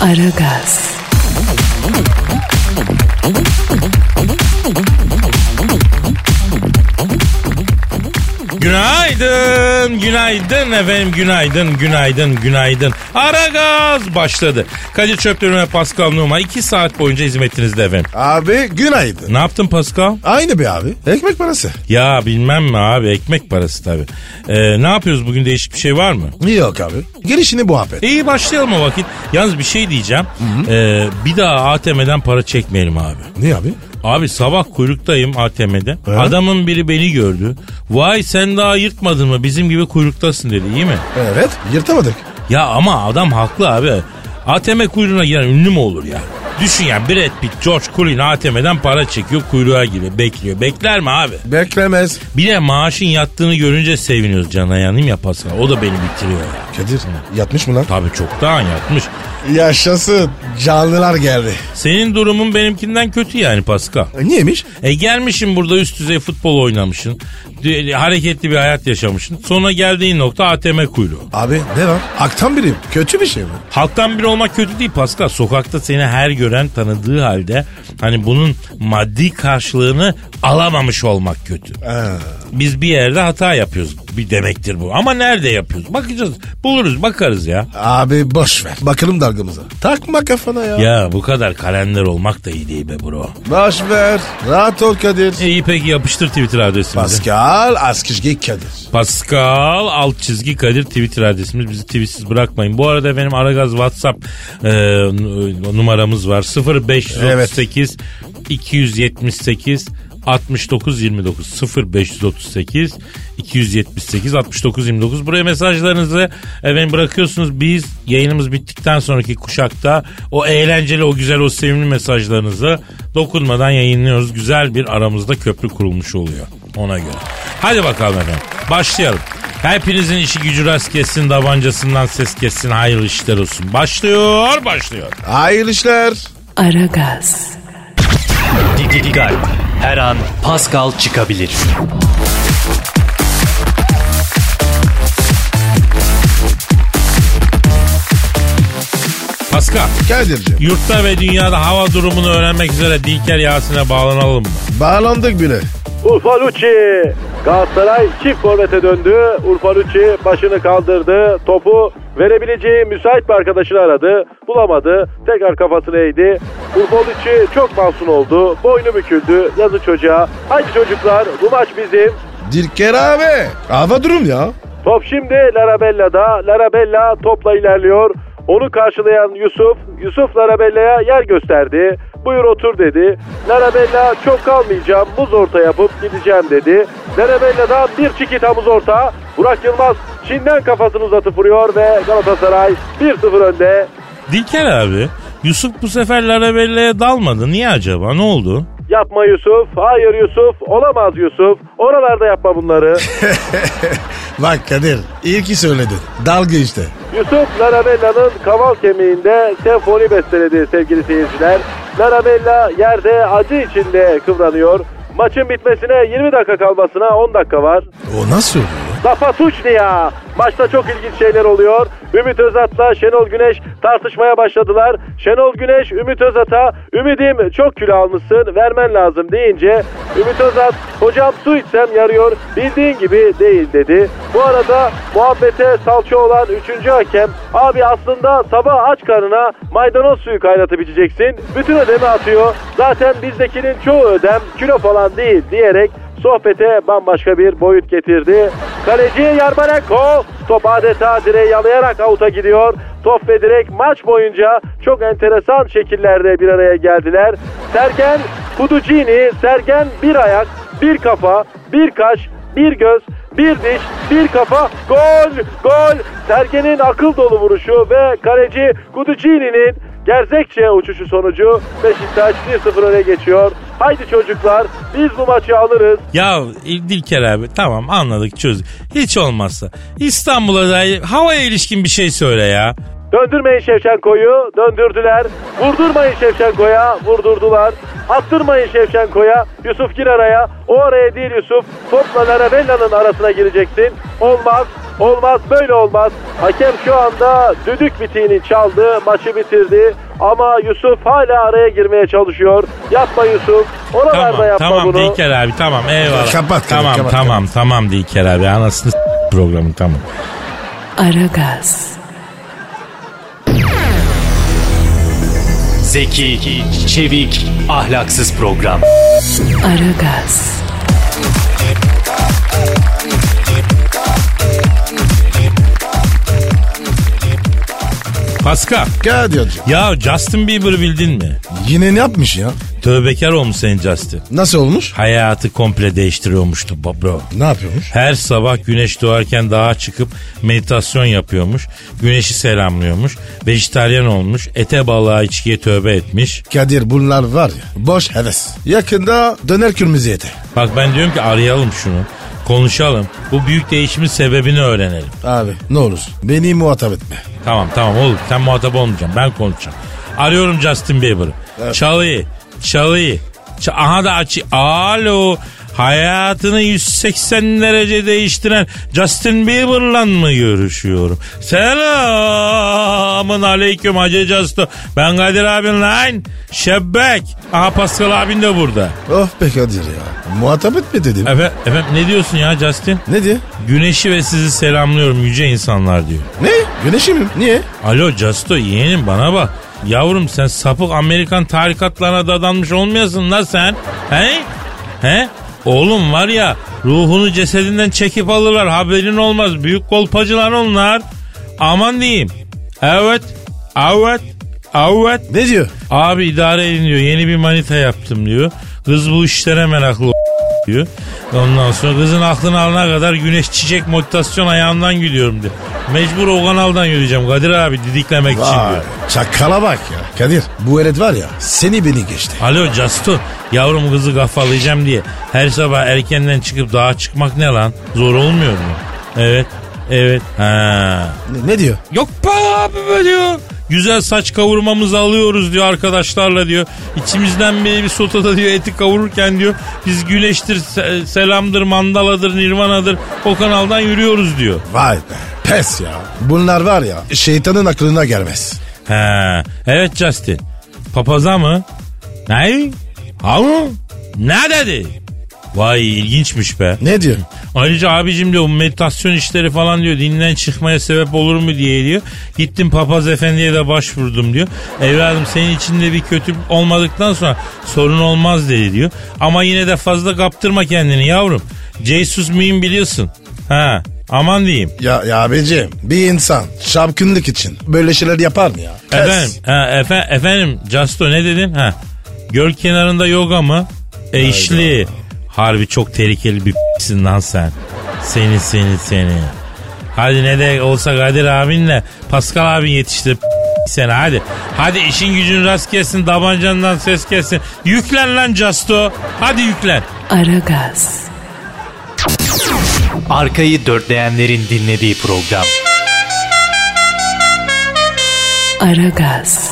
Aragaz, Günaydın, günaydın efendim, günaydın, günaydın, günaydın. Ara gaz başladı. Kadir Çöplerine ve Pascal Numa 2 saat boyunca hizmetinizde efendim. Abi günaydın. Ne yaptın Pascal? Aynı be abi. Ekmek parası. Ya bilmem mi abi ekmek parası tabii. Ee, ne yapıyoruz bugün değişik bir şey var mı? Yok abi. Gelişini muhabbet. İyi başlayalım o vakit. Yalnız bir şey diyeceğim. Ee, bir daha ATM'den para çekmeyelim abi. Ne abi? Abi sabah kuyruktayım ATM'de. He? Adamın biri beni gördü. Vay sen daha yırtmadın mı bizim gibi kuyruktasın dedi iyi mi? Evet yırtamadık. Ya ama adam haklı abi. ATM kuyruğuna giren ünlü mü olur ya? Düşün ya Brad Pitt, George Clooney ATM'den para çekiyor kuyruğa giriyor bekliyor. Bekler mi abi? Beklemez. Bir de maaşın yattığını görünce seviniyoruz cana yanayım ya Pascal. O da beni bitiriyor ya. Kadir yatmış mı lan? Tabii çoktan yatmış. Yaşasın. Canlılar geldi. Senin durumun benimkinden kötü yani Pascal. E, niyeymiş? E gelmişsin burada üst düzey futbol oynamışsın. D- Hareketli bir hayat yaşamışsın. Sonra geldiğin nokta ATM kuyruğu. Abi ne var? Aktan biriyim. Kötü bir şey mi? Halktan biri olmak kötü değil Pascal. Sokakta seni her gören tanıdığı halde hani bunun maddi karşılığını alamamış olmak kötü. Biz bir yerde hata yapıyoruz bir demektir bu. Ama nerede yapıyoruz? Bakacağız. Buluruz bakarız ya. Abi boş ver. Bakalım dalgamıza. Takma kafana ya. Ya bu kadar kalender olmak da iyi değil be bro. Boş ver. Rahat ol Kadir. İyi peki yapıştır Twitter adresimizi. Pascal Askışgi Kadir. Pascal alt çizgi Kadir Twitter adresimiz. Bizi tweetsiz bırakmayın. Bu arada benim Aragaz WhatsApp e, numaramız var. 0538 278 69 29 0538 278 69 29 buraya mesajlarınızı efendim bırakıyorsunuz biz yayınımız bittikten sonraki kuşakta o eğlenceli o güzel o sevimli mesajlarınızı dokunmadan yayınlıyoruz güzel bir aramızda köprü kurulmuş oluyor ona göre hadi bakalım efendim başlayalım Hepinizin işi gücü rast kessin, tabancasından ses kessin, hayırlı işler olsun. Başlıyor, başlıyor. Hayırlı işler. Aragaz, Dikkat. Her an Pascal çıkabilir. Pascal, Kadir'cim. yurtta ve dünyada hava durumunu öğrenmek üzere Dilker Yasin'e bağlanalım mı? Bağlandık bile. Urfa Lucci. Galatasaray çift forvete döndü. Urfa Lucci başını kaldırdı. Topu verebileceği müsait bir arkadaşını aradı. Bulamadı. Tekrar kafasını eğdi. Lucci çok masum oldu. Boynu büküldü. Yazı çocuğa. Haydi çocuklar bu maç bizim. Dilker abi. Hava durum ya. Top şimdi Larabella'da. Larabella topla ilerliyor. Onu karşılayan Yusuf, Yusuf Larabella'ya yer gösterdi. Buyur otur dedi. Larabella çok kalmayacağım, muz orta yapıp gideceğim dedi. Larabella'dan bir çikita muz orta. Burak Yılmaz Çin'den kafasını uzatıp vuruyor ve Galatasaray 1-0 önde. Dilker abi, Yusuf bu sefer Larabella'ya dalmadı. Niye acaba? Ne oldu? Yapma Yusuf, hayır Yusuf, olamaz Yusuf. Oralarda yapma bunları. Bak Kadir ilki söyledin. Dalga işte. Yusuf Larabella'nın kaval kemiğinde senfoni besteledi sevgili seyirciler. Larabella yerde acı içinde kıvranıyor. Maçın bitmesine 20 dakika kalmasına 10 dakika var. O nasıl oluyor? Suçlu ya. Maçta çok ilginç şeyler oluyor. Ümit Özat'la Şenol Güneş tartışmaya başladılar. Şenol Güneş Ümit Özat'a Ümidim çok kilo almışsın vermen lazım deyince Ümit Özat hocam su içsem yarıyor bildiğin gibi değil dedi. Bu arada muhabbete salça olan 3. hakem abi aslında sabah aç karnına maydanoz suyu kaynatıp içeceksin. Bütün ödemi atıyor. Zaten bizdekinin çoğu ödem kilo falan değil diyerek sohbete bambaşka bir boyut getirdi. Kaleci Yarmolenko top adeta direği yalayarak avuta gidiyor. Top ve direk maç boyunca çok enteresan şekillerde bir araya geldiler. Sergen Kuducini, Sergen bir ayak, bir kafa, bir kaş, bir göz Bir diş, bir kafa, gol, gol. Sergen'in akıl dolu vuruşu ve kaleci Guducini'nin Gerzekçe uçuşu sonucu Beşiktaş 1-0 öne geçiyor. Haydi çocuklar biz bu maçı alırız. Ya Dilker abi tamam anladık çözdük. Hiç olmazsa İstanbul'a dair havaya ilişkin bir şey söyle ya. Döndürmeyin Şevçenko'yu, döndürdüler. Vurdurmayın Şevçenko'ya, vurdurdular. Attırmayın Şevçenko'ya, Yusuf gir araya. O araya değil Yusuf, topla Larabella'nın arasına gireceksin. Olmaz, olmaz, böyle olmaz. Hakem şu anda düdük bitiğini çaldı, maçı bitirdi. Ama Yusuf hala araya girmeye çalışıyor. Yapma Yusuf, oralarda Tamam yapma tamam bunu. Dilker abi tamam eyvallah. Kapat, kapat, Tamam kapat, tamam tamam Dilker abi anasını programı tamam. Aragaz, Zeki, çevik, ahlaksız program. Aragaz, Pascal Kadir hocam. ya Justin Bieber'ı bildin mi? Yine ne yapmış ya? Tövbekar olmuş senin Justin. Nasıl olmuş? Hayatı komple değiştiriyormuştu bro. Ne yapıyormuş? Her sabah güneş doğarken dağa çıkıp meditasyon yapıyormuş. Güneşi selamlıyormuş. Vejetaryen olmuş. Ete balığa içkiye tövbe etmiş. Kadir bunlar var ya boş heves. Yakında döner kırmızı ete. Bak ben diyorum ki arayalım şunu. Konuşalım. Bu büyük değişimin sebebini öğrenelim. Abi ne olur beni muhatap etme. Tamam tamam oğlum sen muhatap olmayacaksın ben konuşacağım. Arıyorum Justin Bieber'ı. Çalıyı çalıyı. Ç- Aha da açı. Alo. Hayatını 180 derece değiştiren Justin Bieber'la mı görüşüyorum? Selamın aleyküm Hacı Justo. Ben Kadir abin lan. Şebbek. Aha Pascal abin de burada. Oh be Kadir ya. Muhatap etme dedim. Efe, efendim ne diyorsun ya Justin? Ne diyor? Güneşi ve sizi selamlıyorum yüce insanlar diyor. Ne? Güneşi mi? Niye? Alo Justo yeğenim bana bak. Yavrum sen sapık Amerikan tarikatlarına dadanmış olmayasın la sen. He? He? Oğlum var ya ruhunu cesedinden çekip alırlar haberin olmaz. Büyük kolpacılar onlar. Aman diyeyim. Evet. Evet. Evet. Ne diyor? Abi idare edin diyor. Yeni bir manita yaptım diyor. Kız bu işlere meraklı diyor. Ondan sonra kızın aklını alana kadar güneş çiçek meditasyon ayağından gidiyorum diyor. Mecbur o kanaldan yürüyeceğim Kadir abi didiklemek için Vay. diyor. Çakala bak ya. Kadir bu elet var ya seni beni geçti. Alo Casto yavrum kızı kafalayacağım diye her sabah erkenden çıkıp dağa çıkmak ne lan? Zor olmuyor mu? Evet. Evet. Ha. Ne, ne diyor? Yok be abi be diyor. Güzel saç kavurmamızı alıyoruz diyor arkadaşlarla diyor. İçimizden biri bir sotada diyor eti kavururken diyor. Biz güneştir, se- selamdır, mandaladır, nirvanadır o kanaldan yürüyoruz diyor. Vay be. Pes ya. Bunlar var ya şeytanın aklına gelmez. He. Evet Justin. Papaza mı? Ne? Ha mı? Ne dedi? Vay ilginçmiş be. Ne diyor? Ayrıca abicim diyor meditasyon işleri falan diyor dinden çıkmaya sebep olur mu diye diyor. Gittim papaz efendiye de başvurdum diyor. Evladım senin içinde bir kötü olmadıktan sonra sorun olmaz dedi diyor. Ama yine de fazla kaptırma kendini yavrum. Jesus mühim biliyorsun. Ha aman diyeyim. Ya, ya abicim bir insan şapkınlık için böyle şeyler yapar mı ya? Pes. Efendim, ha, efe, efendim Justo ne dedin? Ha. Göl kenarında yoga mı? E işli. Harbi çok tehlikeli bir p***sin lan sen. Seni seni seni. Hadi ne de olsa Kadir abinle Pascal abin yetiştir p- seni hadi. Hadi işin gücün rast gelsin tabancandan ses gelsin. Yüklen lan Justo. Hadi yüklen. Aragaz, Arkayı dörtleyenlerin dinlediği program. Aragaz,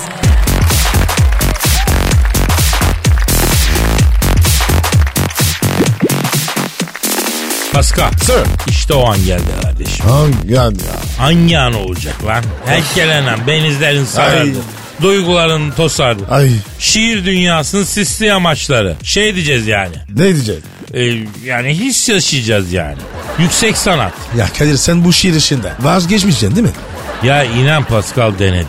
Pascal. Sir. İşte o an geldi kardeşim. Hangi an ya? Hangi an olacak lan? Her gelen an benizlerin sarardı. Duyguların tosardı. Ay Şiir dünyasının sisli amaçları. Şey diyeceğiz yani. ne diyeceksin? Ee, yani his yaşayacağız yani. Yüksek sanat. Ya Kadir sen bu şiir işinden vazgeçmeyeceksin değil mi? Ya inan Pascal denedim.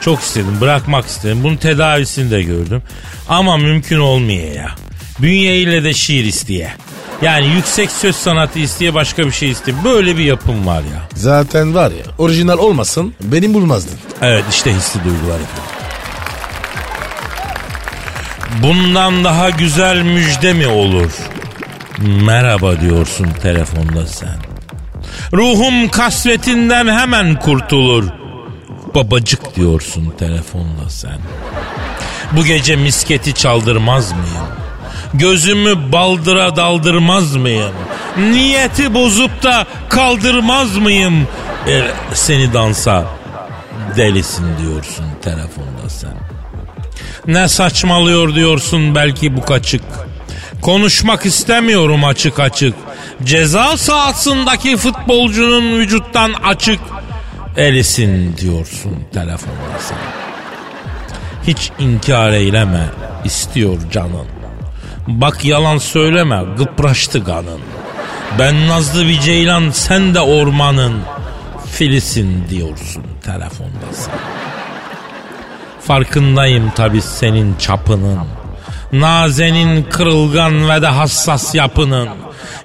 Çok istedim bırakmak istedim. Bunun tedavisini de gördüm. Ama mümkün olmuyor ya. Bünyeyle de şiir isteye. Yani yüksek söz sanatı isteye başka bir şey isteye. Böyle bir yapım var ya. Zaten var ya orijinal olmasın benim bulmazdın. Evet işte hissi duygular efendim. Bundan daha güzel müjde mi olur? Merhaba diyorsun telefonda sen. Ruhum kasvetinden hemen kurtulur. Babacık diyorsun telefonda sen. Bu gece misketi çaldırmaz mıyım? Gözümü baldıra daldırmaz mıyım? Niyeti bozup da kaldırmaz mıyım? E, seni dansa delisin diyorsun telefonda sen. Ne saçmalıyor diyorsun belki bu kaçık. Konuşmak istemiyorum açık açık. Ceza sahasındaki futbolcunun vücuttan açık elisin diyorsun telefonda sen. Hiç inkar eyleme istiyor canın. Bak yalan söyleme gıpraştı kanın. Ben nazlı bir ceylan sen de ormanın filisin diyorsun telefonda sen. Farkındayım tabi senin çapının. Nazenin kırılgan ve de hassas yapının.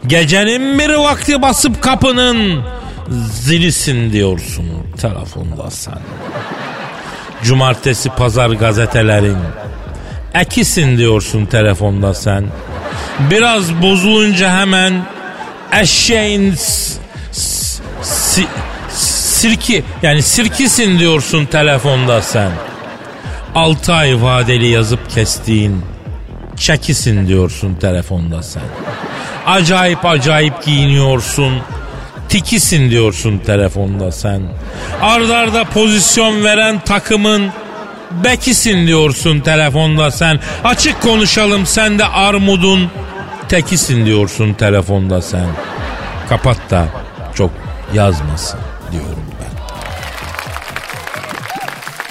Gecenin bir vakti basıp kapının zilisin diyorsun telefonda sen. Cumartesi pazar gazetelerin ekisin diyorsun telefonda sen. Biraz bozulunca hemen eşeğin sirki yani sirkisin diyorsun telefonda sen. 6 ay vadeli yazıp kestiğin çekisin diyorsun telefonda sen. Acayip acayip giyiniyorsun. Tikisin diyorsun telefonda sen. Ardarda pozisyon veren takımın bekisin diyorsun telefonda sen. Açık konuşalım sen de armudun tekisin diyorsun telefonda sen. Kapat da çok yazmasın diyorum ben.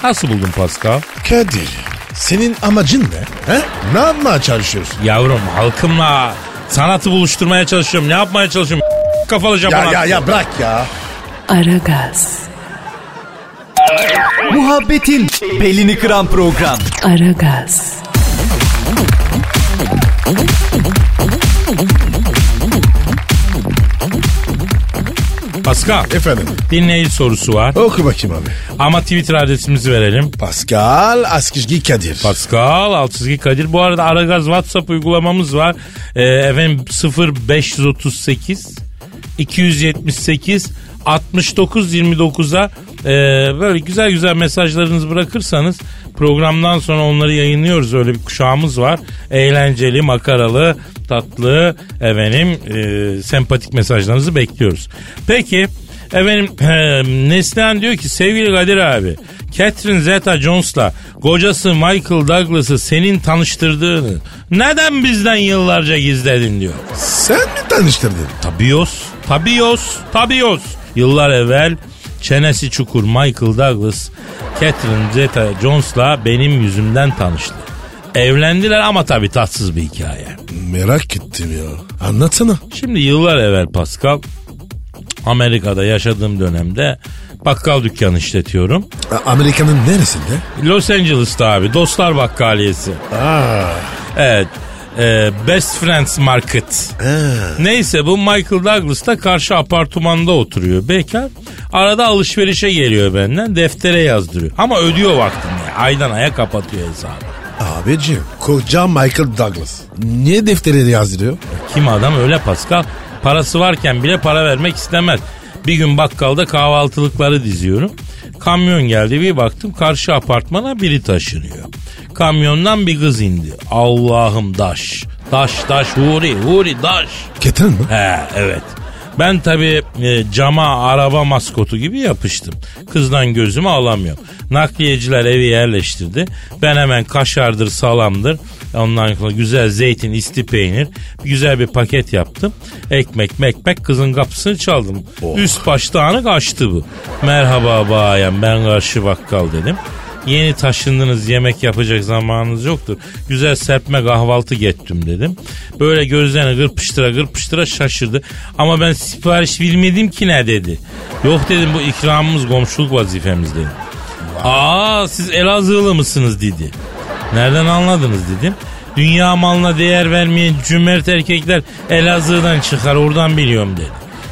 Nasıl buldun Pascal? Kadir senin amacın ne? He? Ne yapmaya çalışıyorsun? Yavrum halkımla sanatı buluşturmaya çalışıyorum. Ne yapmaya çalışıyorum? Kafalı Ya Japon ya ya bırak ya. Aragaz, Muhabbetin belini kıran program. Aragaz, Pascal Efendim dinleyici sorusu var. oku bakayım abi. Ama Twitter adresimizi verelim. Pascal Askizgi Kadir. Pascal Altçizgi Kadir. Bu arada Aragaz WhatsApp uygulamamız var. Ee, efendim 0538 278 69 29'a e, böyle güzel güzel mesajlarınızı bırakırsanız programdan sonra onları yayınlıyoruz. Öyle bir kuşağımız var. Eğlenceli, makaralı, tatlı, efendim e, sempatik mesajlarınızı bekliyoruz. Peki Efendim e, Neslihan diyor ki sevgili Kadir abi Catherine Zeta-Jones'la kocası Michael Douglas'ı senin tanıştırdığını neden bizden yıllarca gizledin diyor. Sen mi tanıştırdın? Tabios, tabios, tabios. Yıllar evvel çenesi çukur Michael Douglas Catherine Zeta-Jones'la benim yüzümden tanıştı. Evlendiler ama tabii tatsız bir hikaye. Merak ettim ya. Anlatsana. Şimdi yıllar evvel Pascal Amerika'da yaşadığım dönemde bakkal dükkanı işletiyorum. A- Amerika'nın neresinde? Los Angeles'ta abi Dostlar Bakkaliyesi. Aa, Evet. E, Best Friends Market. Neyse bu Michael Douglas da karşı apartmanda oturuyor bekar. Arada alışverişe geliyor benden deftere yazdırıyor. Ama ödüyor vaktinde. Aydan aya kapatıyor hesabı. abicim koca Michael Douglas. Niye defterleri yazdırıyor? Kim adam öyle Pascal. Parası varken bile para vermek istemez. Bir gün bakkalda kahvaltılıkları diziyorum. Kamyon geldi bir baktım karşı apartmana biri taşınıyor. Kamyondan bir kız indi. Allah'ım daş. Daş daş huri huri daş. Catherine mi? He evet. Ben tabii e, cama araba maskotu gibi yapıştım. Kızdan gözümü alamıyorum. Nakliyeciler evi yerleştirdi. Ben hemen kaşardır salamdır. Ondan sonra güzel zeytin isti peynir. Güzel bir paket yaptım. Ekmek mekmek kızın kapısını çaldım. Üst baş dağınık açtı bu. Merhaba bayan ben karşı bakkal dedim. Yeni taşındınız yemek yapacak zamanınız yoktur. Güzel serpme kahvaltı gettim dedim. Böyle gözlerini gırpıştıra gırpıştıra şaşırdı. Ama ben sipariş vermedim ki ne dedi. Yok dedim bu ikramımız komşuluk vazifemiz dedim. Aa siz Elazığlı mısınız dedi. Nereden anladınız dedim. Dünya malına değer vermeyen cömert erkekler Elazığ'dan çıkar oradan biliyorum dedi.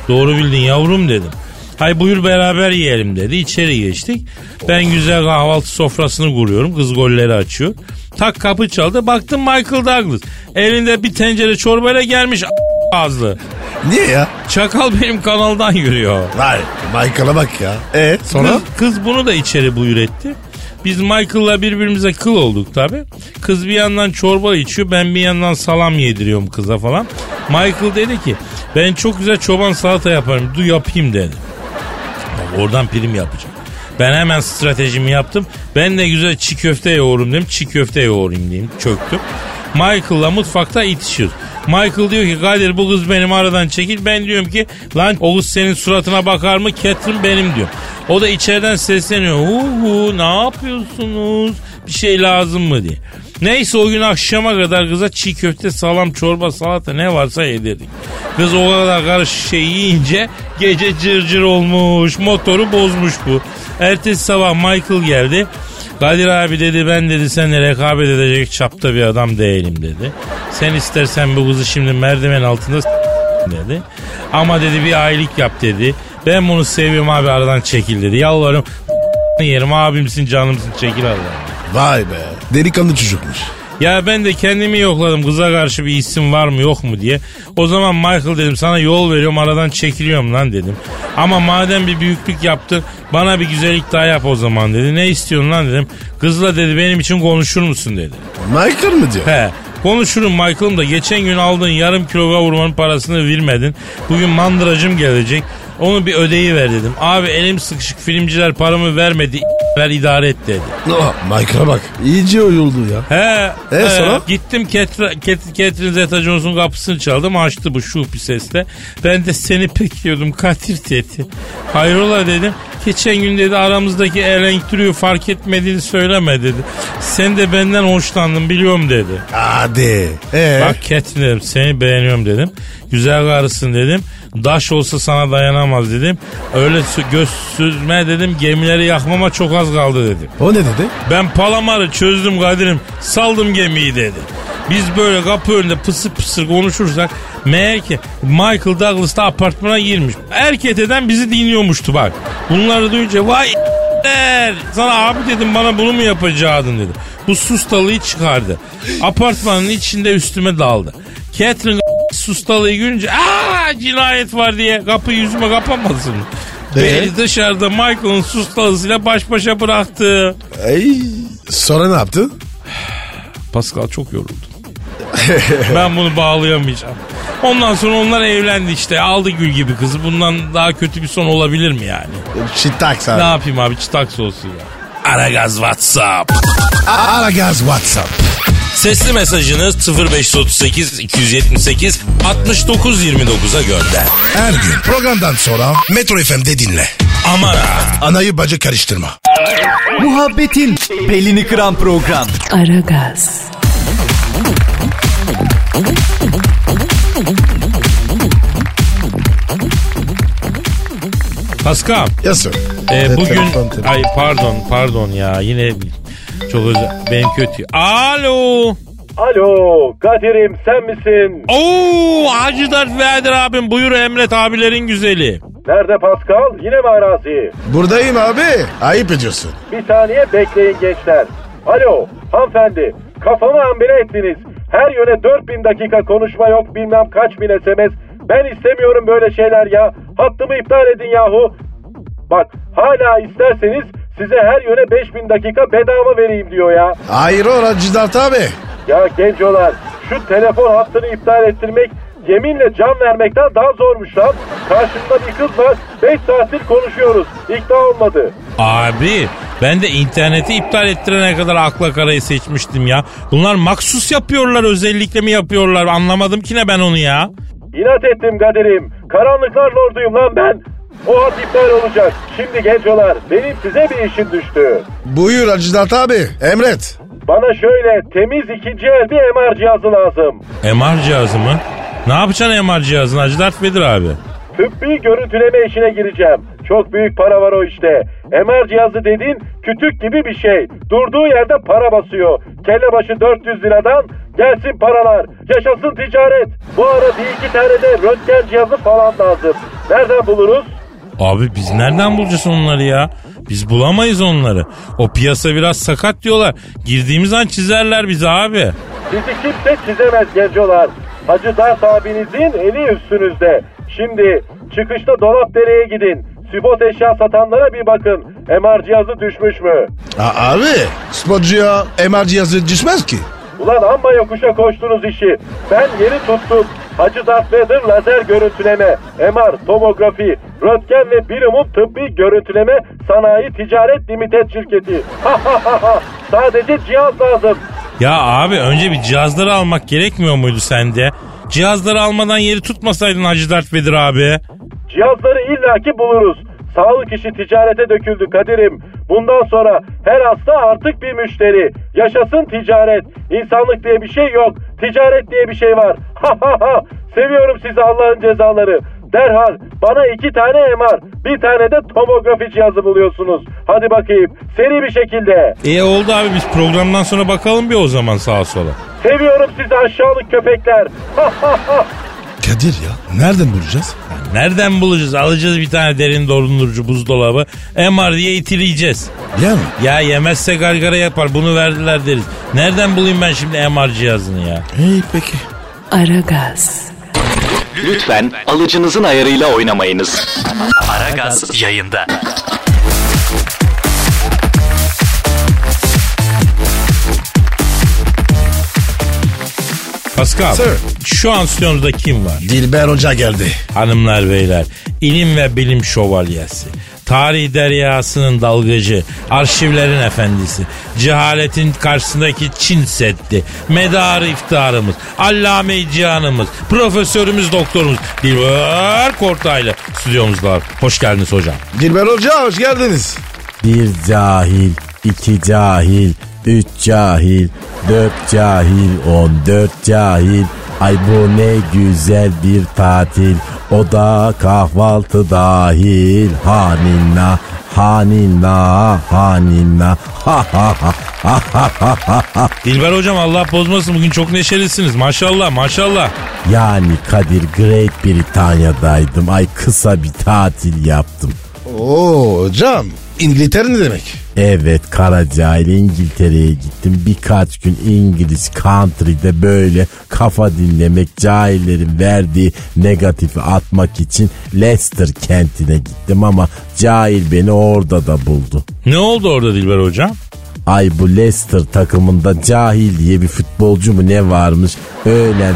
Doğru bildin yavrum dedim. Hay buyur beraber yiyelim dedi. İçeri geçtik. Ben güzel kahvaltı sofrasını kuruyorum. Kız golleri açıyor. Tak kapı çaldı. Baktım Michael Douglas. Elinde bir tencere çorbayla gelmiş. ağızlı. Niye ya? Çakal benim kanaldan yürüyor. Vay Michael'a bak ya. E sonra? Kız, kız bunu da içeri buyur etti. Biz Michael'la birbirimize kıl olduk tabi. Kız bir yandan çorba içiyor ben bir yandan salam yediriyorum kıza falan. Michael dedi ki ben çok güzel çoban salata yaparım du yapayım dedi. Oradan prim yapacak. Ben hemen stratejimi yaptım. Ben de güzel çiğ köfte yoğurum dedim. Çiğ köfte yoğurayım diyeyim. Çöktüm. Michael'la mutfakta itişiyoruz. Michael diyor ki Kadir bu kız benim aradan çekil. Ben diyorum ki lan o kız senin suratına bakar mı? Catherine benim diyor. O da içeriden sesleniyor. Uhu ne yapıyorsunuz? Bir şey lazım mı diye. Neyse o gün akşama kadar kıza çiğ köfte, salam, çorba, salata ne varsa yedirdik. Kız o kadar karışık şey yiyince gece cırcır olmuş. Motoru bozmuş bu. Ertesi sabah Michael geldi. Kadir abi dedi ben dedi seninle rekabet edecek çapta bir adam değilim dedi. Sen istersen bu kızı şimdi merdiven altında dedi. Ama dedi bir aylık yap dedi. Ben bunu seviyorum abi aradan çekil dedi. Yalvarırım yerim abimsin canımsın çekil aradan. Vay be. Delikanlı çocukmuş. Ya ben de kendimi yokladım kıza karşı bir isim var mı yok mu diye. O zaman Michael dedim sana yol veriyorum aradan çekiliyorum lan dedim. Ama madem bir büyüklük yaptın bana bir güzellik daha yap o zaman dedi. Ne istiyorsun lan dedim. Kızla dedi benim için konuşur musun dedi. Michael mı diyor? He konuşurum Michael'ım da geçen gün aldığın yarım kilo kavurmanın parasını vermedin. Bugün mandıracım gelecek. Onu bir ödeyi ver dedim. Abi elim sıkışık filmciler paramı vermedi. Ver idare et dedi. Oh, Michael'a bak. İyice oyuldu ya. He. E, he. sonra? Gittim Catherine, Catherine Zeta-Jones'un kapısını çaldım. Açtı bu şu bir sesle. Ben de seni bekliyordum Kadir dedi. Hayrola dedim. Geçen gün dedi aramızdaki elektriği fark etmediğini söyleme dedi. Sen de benden hoşlandın biliyorum dedi. Hadi. Ee? Bak Catherine dedim seni beğeniyorum dedim. Güzel karısın dedim. Daş olsa sana dayanamaz dedim. Öyle göz süzme dedim gemileri yakmama çok az kaldı dedim. O ne dedi? Ben palamarı çözdüm Kadir'im saldım gemiyi dedi. Biz böyle kapı önünde pısır pısır konuşursak meğer ki Michael Douglas da apartmana girmiş. Erkek eden bizi dinliyormuştu bak. Bunları duyunca vay der. Sana abi dedim bana bunu mu yapacaktın dedi. Bu sustalıyı çıkardı. Apartmanın içinde üstüme daldı. Catherine sustalıyı görünce aa cinayet var diye kapıyı yüzüme kapamasın. Beni dışarıda Michael'ın sustalısıyla baş başa bıraktı. Ay. Sonra ne yaptı? Pascal çok yoruldu. ben bunu bağlayamayacağım. Ondan sonra onlar evlendi işte. Aldı gül gibi kızı. Bundan daha kötü bir son olabilir mi yani? Ne abi. yapayım abi çıtaks olsun ya. Aragaz WhatsApp. Ara gaz WhatsApp. Sesli mesajınız 0538 278 69 29'a gönder. Her gün programdan sonra Metro FM'de dinle. Aman ha. Anayı bacı karıştırma. Muhabbetin belini kıran program. Aragaz, Pascal. Yes sir. e, Evet, bugün telefon, telefon. ay pardon pardon ya yine çok özür benim kötü. Alo. Alo Kadir'im sen misin? Oo Hacı Dert Vedir abim buyur Emret abilerin güzeli. Nerede Pascal? Yine mi arazi? Buradayım abi. Ayıp ediyorsun. Bir saniye bekleyin gençler. Alo hanımefendi kafamı ambire ettiniz. Her yöne 4000 dakika konuşma yok bilmem kaç bin SMS. Ben istemiyorum böyle şeyler ya. Hattımı iptal edin yahu. Bak hala isterseniz size her yöne 5000 dakika bedava vereyim diyor ya. Hayır o Racidart abi. Ya gencolar şu telefon hattını iptal ettirmek yeminle can vermekten daha zormuş lan. Karşımda bir kız var 5 saattir konuşuyoruz. İkna olmadı. Abi ben de interneti iptal ettirene kadar akla karayı seçmiştim ya. Bunlar maksus yapıyorlar özellikle mi yapıyorlar anlamadım ki ne ben onu ya. İnat ettim Kadir'im. Karanlıklar lorduyum lan ben. O hat iptal olacak. Şimdi gencolar benim size bir işim düştü. Buyur Racidart abi. Emret. Bana şöyle temiz ikinci el bir MR cihazı lazım. MR cihazı mı? Ne yapacaksın MR cihazını Hacı Dert Vedir abi? Tıbbi görüntüleme işine gireceğim. Çok büyük para var o işte. MR cihazı dediğin kütük gibi bir şey. Durduğu yerde para basıyor. Kelle başı 400 liradan gelsin paralar. Yaşasın ticaret. Bu ara bir iki tane de röntgen cihazı falan lazım. Nereden buluruz? Abi biz nereden bulacağız onları ya? Biz bulamayız onları. O piyasa biraz sakat diyorlar. Girdiğimiz an çizerler bizi abi. Sizi kimse çizemez gencolar. Hacı Dert abinizin eli üstünüzde. Şimdi çıkışta dolap dereye gidin. Spot eşya satanlara bir bakın. MR cihazı düşmüş mü? A- abi sporcuya MR cihazı düşmez ki. Ulan amma yokuşa koştunuz işi. Ben yeri tuttum. Hacı Darth Vader lazer görüntüleme, MR, tomografi, röntgen ve birimum tıbbi görüntüleme sanayi ticaret limited şirketi. Sadece cihaz lazım. Ya abi önce bir cihazları almak gerekmiyor muydu sende? Cihazları almadan yeri tutmasaydın Hacı Dert Vedir abi. Cihazları illaki buluruz. Sağlık işi ticarete döküldü Kadir'im. Bundan sonra her hasta artık bir müşteri. Yaşasın ticaret. İnsanlık diye bir şey yok. Ticaret diye bir şey var. Ha ha ha. Seviyorum sizi Allah'ın cezaları. Derhal bana iki tane MR, bir tane de tomografi cihazı buluyorsunuz. Hadi bakayım seri bir şekilde. E oldu abi biz programdan sonra bakalım bir o zaman sağa sola. Seviyorum sizi aşağılık köpekler. Kadir ya nereden bulacağız? Nereden bulacağız? Alacağız bir tane derin dondurucu buzdolabı. MR diye itileyeceğiz. Yani Ya yemezse gargara yapar bunu verdiler deriz. Nereden bulayım ben şimdi MR cihazını ya? iyi peki. Aragaz, Lütfen alıcınızın ayarıyla oynamayınız. Aragaz yayında. Pascal Sir. şu an stüdyomuzda kim var? Dilber Hoca geldi. Hanımlar beyler ilim ve bilim şövalyesi. Tarih deryasının dalgıcı, arşivlerin efendisi, cehaletin karşısındaki Çin Seddi, medarı iftiharımız, allame cihanımız, profesörümüz, doktorumuz Dilber Kortaylı stüdyomuzda. Hoş geldiniz hocam. Dilber Hoca hoş geldiniz. Bir cahil, iki cahil, üç cahil, dört cahil, on dört cahil. Ay bu ne güzel bir tatil. O da kahvaltı dahil. Haninna, haninna, haninna. Ha ha ha ha ha ha ha ha. Dilber hocam Allah bozmasın bugün çok neşelisiniz maşallah maşallah. Yani Kadir Great Britanya'daydım. Ay kısa bir tatil yaptım. Oo hocam İngiltere ne demek? Evet Karacahil İngiltere'ye gittim. Birkaç gün İngiliz country'de böyle kafa dinlemek, cahillerin verdiği negatifi atmak için Leicester kentine gittim ama cahil beni orada da buldu. Ne oldu orada Dilber hocam? Ay bu Leicester takımında cahil diye bir futbolcu mu ne varmış? Öğlen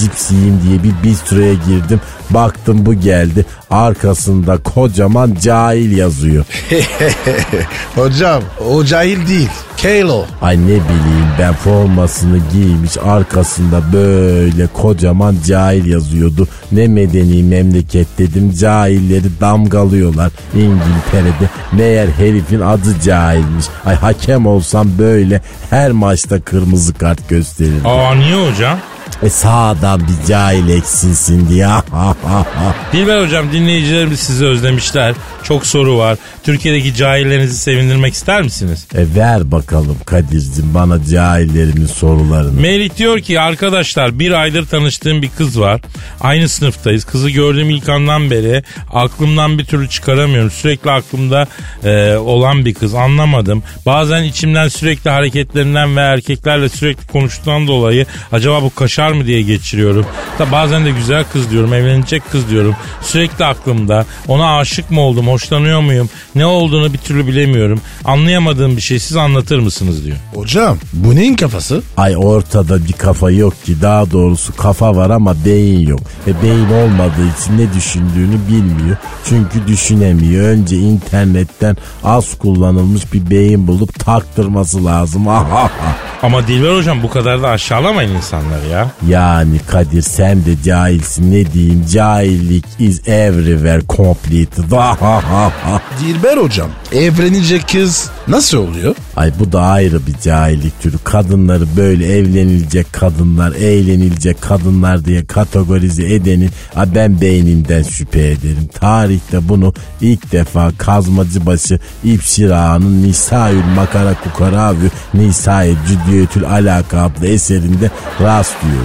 chips yiyeyim diye bir bistroya girdim. Baktım bu geldi. Arkasında kocaman cahil yazıyor. Hocam o cahil değil. Kalo. Ay ne bileyim ben formasını giymiş arkasında böyle kocaman cahil yazıyordu. Ne medeni memleket dedim cahilleri damgalıyorlar İngiltere'de. Meğer herifin adı cahilmiş. Ay hakem olsam böyle her maçta kırmızı kart gösterirdim. Aa niye hocam? E sağdan bir cahil eksilsin diye. Dilber hocam dinleyicilerimiz sizi özlemişler. Çok soru var. Türkiye'deki cahillerinizi sevindirmek ister misiniz? e ver bakalım Kadir'cim bana cahillerimin sorularını. Melih diyor ki arkadaşlar bir aydır tanıştığım bir kız var. Aynı sınıftayız. Kızı gördüğüm ilk andan beri aklımdan bir türlü çıkaramıyorum. Sürekli aklımda e, olan bir kız anlamadım. Bazen içimden sürekli hareketlerinden ve erkeklerle sürekli konuştuğundan dolayı acaba bu kaşar mı diye geçiriyorum. Da bazen de güzel kız diyorum, evlenecek kız diyorum. Sürekli aklımda. Ona aşık mı oldum, hoşlanıyor muyum? Ne olduğunu bir türlü bilemiyorum. Anlayamadığım bir şey siz anlatır mısınız diyor. Hocam bu neyin kafası? Ay ortada bir kafa yok ki daha doğrusu kafa var ama beyin yok. E beyin olmadığı için ne düşündüğünü bilmiyor. Çünkü düşünemiyor. Önce internetten az kullanılmış bir beyin bulup taktırması lazım. Ama Dilber hocam bu kadar da aşağılamayın insanları ya. Yani Kadir sen de cahilsin ne diyeyim cahillik is everywhere complete. Dilber hocam evlenecek kız nasıl oluyor? Ay bu da ayrı bir cahillik türü. Kadınları böyle evlenilecek kadınlar, eğlenilecek kadınlar diye kategorize edenin ay ben beyninden şüphe ederim. Tarihte bunu ilk defa kazmacıbaşı İpşira'nın Nisaül Makara Kukaravü Nisa'yı Cüdiyetül Alaka adlı eserinde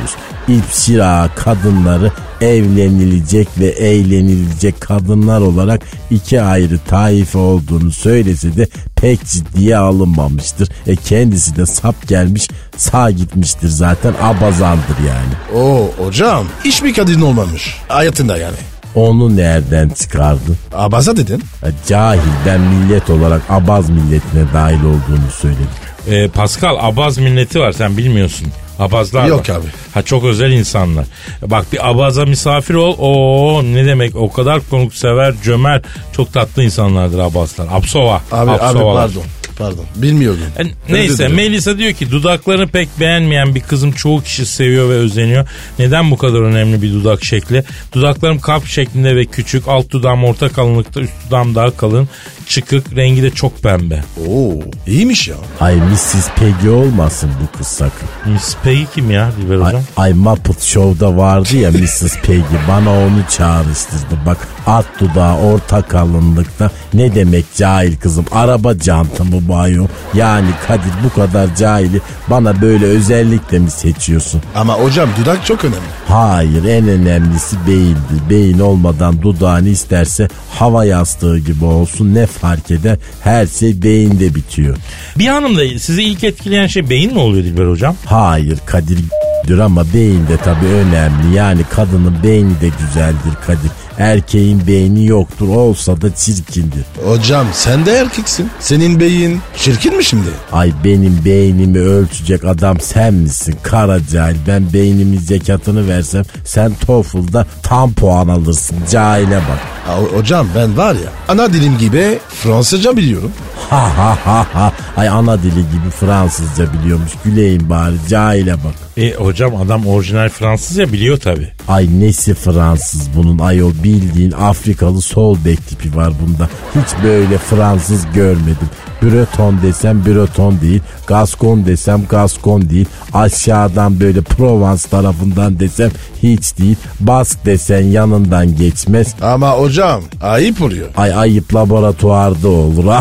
rastlıyoruz. İpşira kadınları evlenilecek ve eğlenilecek kadınlar olarak iki ayrı taife olduğunu söylese de pek ciddiye alınmamıştır. E kendisi de sap gelmiş sağ gitmiştir zaten abazandır yani. Oo hocam hiç bir kadın olmamış. Hayatında yani. Onu nereden çıkardın? Abaza dedin. E, Cahilden millet olarak abaz milletine dahil olduğunu söyledim. Ee, Pascal Abaz milleti var sen bilmiyorsun. Abazlar Yok var. abi. Ha çok özel insanlar. Bak bir abaza misafir ol. Oo ne demek o kadar konuksever, cömert, çok tatlı insanlardır abazlar. Apsova. Abi, abi Apsovalar. pardon. Pardon. Bilmiyordum. E, neyse dilerim. Melisa diyor ki dudaklarını pek beğenmeyen bir kızım çoğu kişi seviyor ve özeniyor. Neden bu kadar önemli bir dudak şekli? Dudaklarım kalp şeklinde ve küçük. Alt dudağım orta kalınlıkta üst dudağım daha kalın. Çıkık rengi de çok pembe. Oo iyiymiş ya. Ay Mrs. Peggy olmasın bu kız sakın. Miss Peggy kim ya Dilber Ay, hocam? ay Muppet Show'da vardı ya Mrs. Peggy bana onu çağrıştırdı. Bak alt dudağı orta kalınlıkta ne demek cahil kızım araba jantı mı bu ayol? Yani Kadir bu kadar cahili bana böyle özellikle mi seçiyorsun? Ama hocam dudak çok önemli. Hayır en önemlisi beyindir. Beyin olmadan dudağını isterse hava yastığı gibi olsun ne fark eder her şey beyinde bitiyor. Bir hanımda sizi ilk etkileyen şey beyin mi oluyor Dilber hocam? Hayır Kadir diyor ama beyin de tabii önemli. Yani kadının beyni de güzeldir Kadir. Erkeğin beyni yoktur olsa da çirkindir. Hocam sen de erkeksin. Senin beyin çirkin mi şimdi? Ay benim beynimi ölçecek adam sen misin kara cahil. Ben beynimin zekatını versem sen TOEFL'da tam puan alırsın cahile bak. Ha, hocam ben var ya ana dilim gibi Fransızca biliyorum. Ha ha ha ha. Ay ana dili gibi Fransızca biliyormuş. Güleyim bari cahile bak. E hocam adam orijinal Fransızca biliyor tabi. Ay nesi Fransız bunun ayol bildiğin Afrikalı sol bek tipi var bunda. Hiç böyle Fransız görmedim. Breton desem Breton değil. Gaskon desem Gaskon değil. Aşağıdan böyle Provence tarafından desem hiç değil. Bask desen yanından geçmez. Ama hocam ayıp oluyor. Ay ayıp laboratuvarda olur.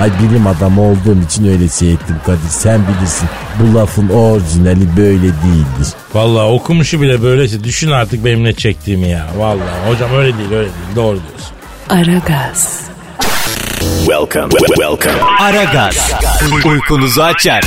Ay bilim adamı olduğum için öyle şey ettim Kadir. Sen bilirsin bu lafın orijinali böyle değildir. Vallahi okumuşu bile böyleyse düşün artık benim ne çektiğimi ya. Vallahi hocam öyle değil öyle değil doğru diyorsun. Aragaz, Welcome. Welcome. Aragaz. Uykunuzu açar.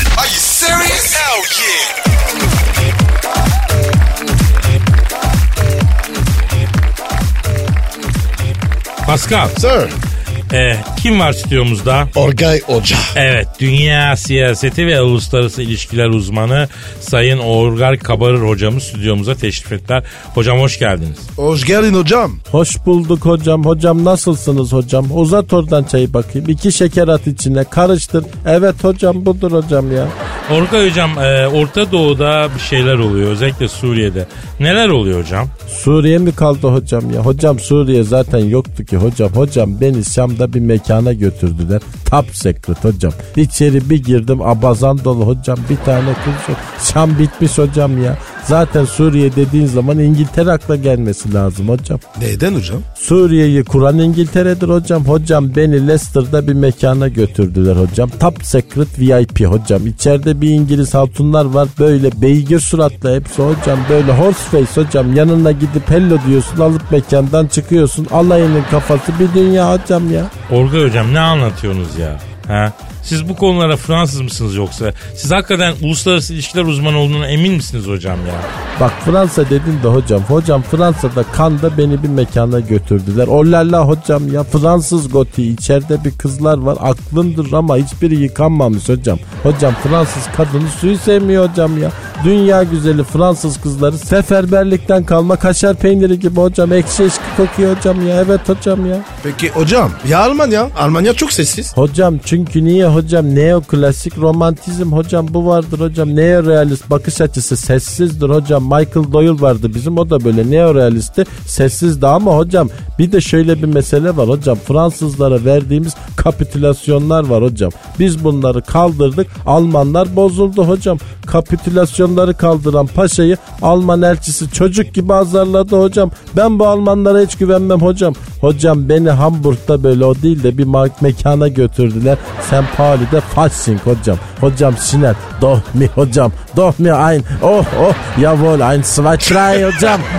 Pascal Sir. E, kim var stüdyomuzda? Orgay Hoca. Evet dünya siyaseti ve uluslararası ilişkiler uzmanı Sayın Orgar Kabarır hocamız stüdyomuza teşrif ettiler. Hocam hoş geldiniz. Hoş geldin hocam. Hoş bulduk hocam. Hocam nasılsınız hocam? Uzat oradan çayı bakayım. İki şeker at içine karıştır. Evet hocam budur hocam ya. Orgar hocam e, Orta Doğu'da bir şeyler oluyor özellikle Suriye'de. Neler oluyor hocam? Suriye mi kaldı hocam ya? Hocam Suriye zaten yoktu ki hocam. Hocam beni Şam'da bir mekana götürdüler. Top secret hocam. İçeri bir girdim abazan dolu hocam. Bir tane kız yok. Şam bitmiş hocam ya. Zaten Suriye dediğin zaman İngiltere akla gelmesi lazım hocam. Neden hocam? Suriye'yi kuran İngiltere'dir hocam. Hocam beni Leicester'da bir mekana götürdüler hocam. Top Secret VIP hocam. İçeride bir İngiliz hatunlar var. Böyle beygir suratlı hepsi hocam. Böyle horse face hocam. Yanına gidip hello diyorsun. Alıp mekandan çıkıyorsun. Alayının kafası bir dünya hocam ya. Orgar hocam ne anlatıyorsunuz ya? Ha? Siz bu konulara Fransız mısınız yoksa? Siz hakikaten uluslararası ilişkiler uzmanı olduğuna emin misiniz hocam ya? Bak Fransa dedin de hocam. Hocam Fransa'da Kanda beni bir mekana götürdüler. Olala hocam ya Fransız goti içeride bir kızlar var. Aklımdır ama hiçbiri yıkanmamış hocam. Hocam Fransız kadını suyu sevmiyor hocam ya. Dünya güzeli Fransız kızları seferberlikten kalma kaşar peyniri gibi hocam. Ekşi eşki kokuyor hocam ya. Evet hocam ya. Peki hocam ya Almanya? Almanya çok sessiz. Hocam çünkü niye hocam neoklasik romantizm hocam bu vardır hocam neorealist bakış açısı sessizdir hocam Michael Doyle vardı bizim o da böyle neorealisti sessizdi ama hocam bir de şöyle bir mesele var hocam Fransızlara verdiğimiz kapitülasyonlar var hocam biz bunları kaldırdık Almanlar bozuldu hocam kapitülasyonları kaldıran paşayı Alman elçisi çocuk gibi azarladı hocam ben bu Almanlara hiç güvenmem hocam hocam beni Hamburg'da böyle o değil de bir mekana götürdüler St. valide fasching hocam. Hocam Şiner. Doch mi hocam. Doch mi ein. Oh oh. Jawohl ein zwei drei hocam.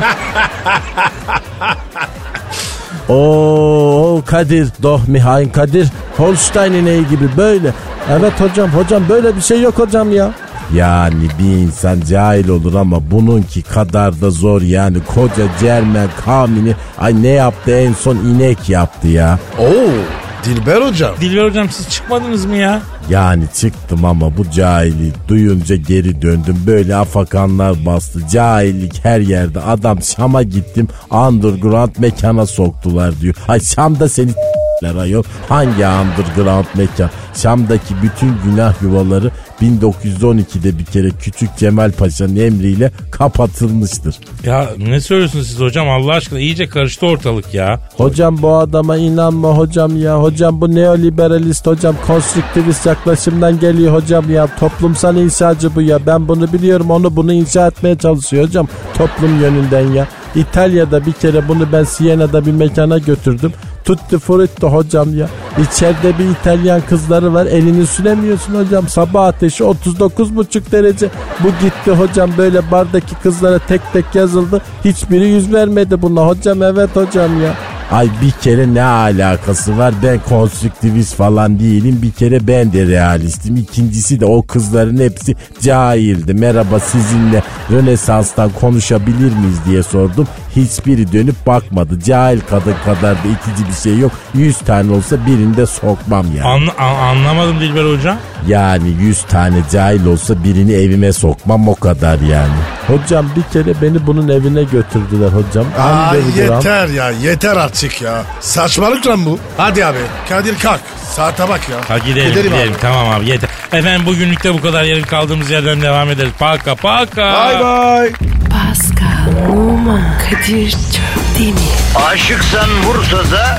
Oo Kadir, Doh Mihail Kadir, Holstein ineği gibi böyle. Evet hocam, hocam böyle bir şey yok hocam ya. Yani bir insan cahil olur ama bununki kadar da zor yani koca Cermen Kamil'i ay ne yaptı en son inek yaptı ya. Oo Dilber hocam. Dilber hocam siz çıkmadınız mı ya? Yani çıktım ama bu cahili duyunca geri döndüm. Böyle afakanlar bastı. Cahillik her yerde. Adam Şam'a gittim underground mekana soktular diyor. Ay Şam'da seni ayol. Hangi underground mekan? Şam'daki bütün günah yuvaları 1912'de bir kere Küçük Cemal Paşa'nın emriyle kapatılmıştır. Ya ne söylüyorsunuz siz hocam Allah aşkına iyice karıştı ortalık ya. Hocam bu adama inanma hocam ya. Hocam bu neoliberalist hocam konstruktivist yaklaşımdan geliyor hocam ya. Toplumsal inşacı bu ya. Ben bunu biliyorum onu bunu inşa etmeye çalışıyor hocam. Toplum yönünden ya. İtalya'da bir kere bunu ben Siena'da bir mekana götürdüm. Tutti frutti hocam ya. İçeride bir İtalyan kızları var elini süremiyorsun hocam. Sabah ateşi 39,5 derece. Bu gitti hocam böyle bardaki kızlara tek tek yazıldı. Hiçbiri yüz vermedi buna hocam evet hocam ya. Ay bir kere ne alakası var ben konstruktivist falan değilim bir kere ben de realistim. İkincisi de o kızların hepsi cahildi. Merhaba sizinle Rönesans'tan konuşabilir miyiz diye sordum. Hiçbiri dönüp bakmadı. Cahil kadın kadar da itici bir şey yok. Yüz tane olsa birinde sokmam yani. An- an- anlamadım Dilber hocam. Yani yüz tane cahil olsa birini evime sokmam o kadar yani. Hocam bir kere beni bunun evine götürdüler hocam. Aa, yeter ya yeter artık ya. Saçmalık lan bu. Hadi abi Kadir kalk. Saate bak ya. Ha gidelim Gidelim gidelim, abi. tamam abi yeter. Efendim bugünlük de bu kadar yarın kaldığımız yerden devam ederiz. Paka paka. Bay bay. Pascal, Oman, Kadir çok değil mi? Aşıksan vursa da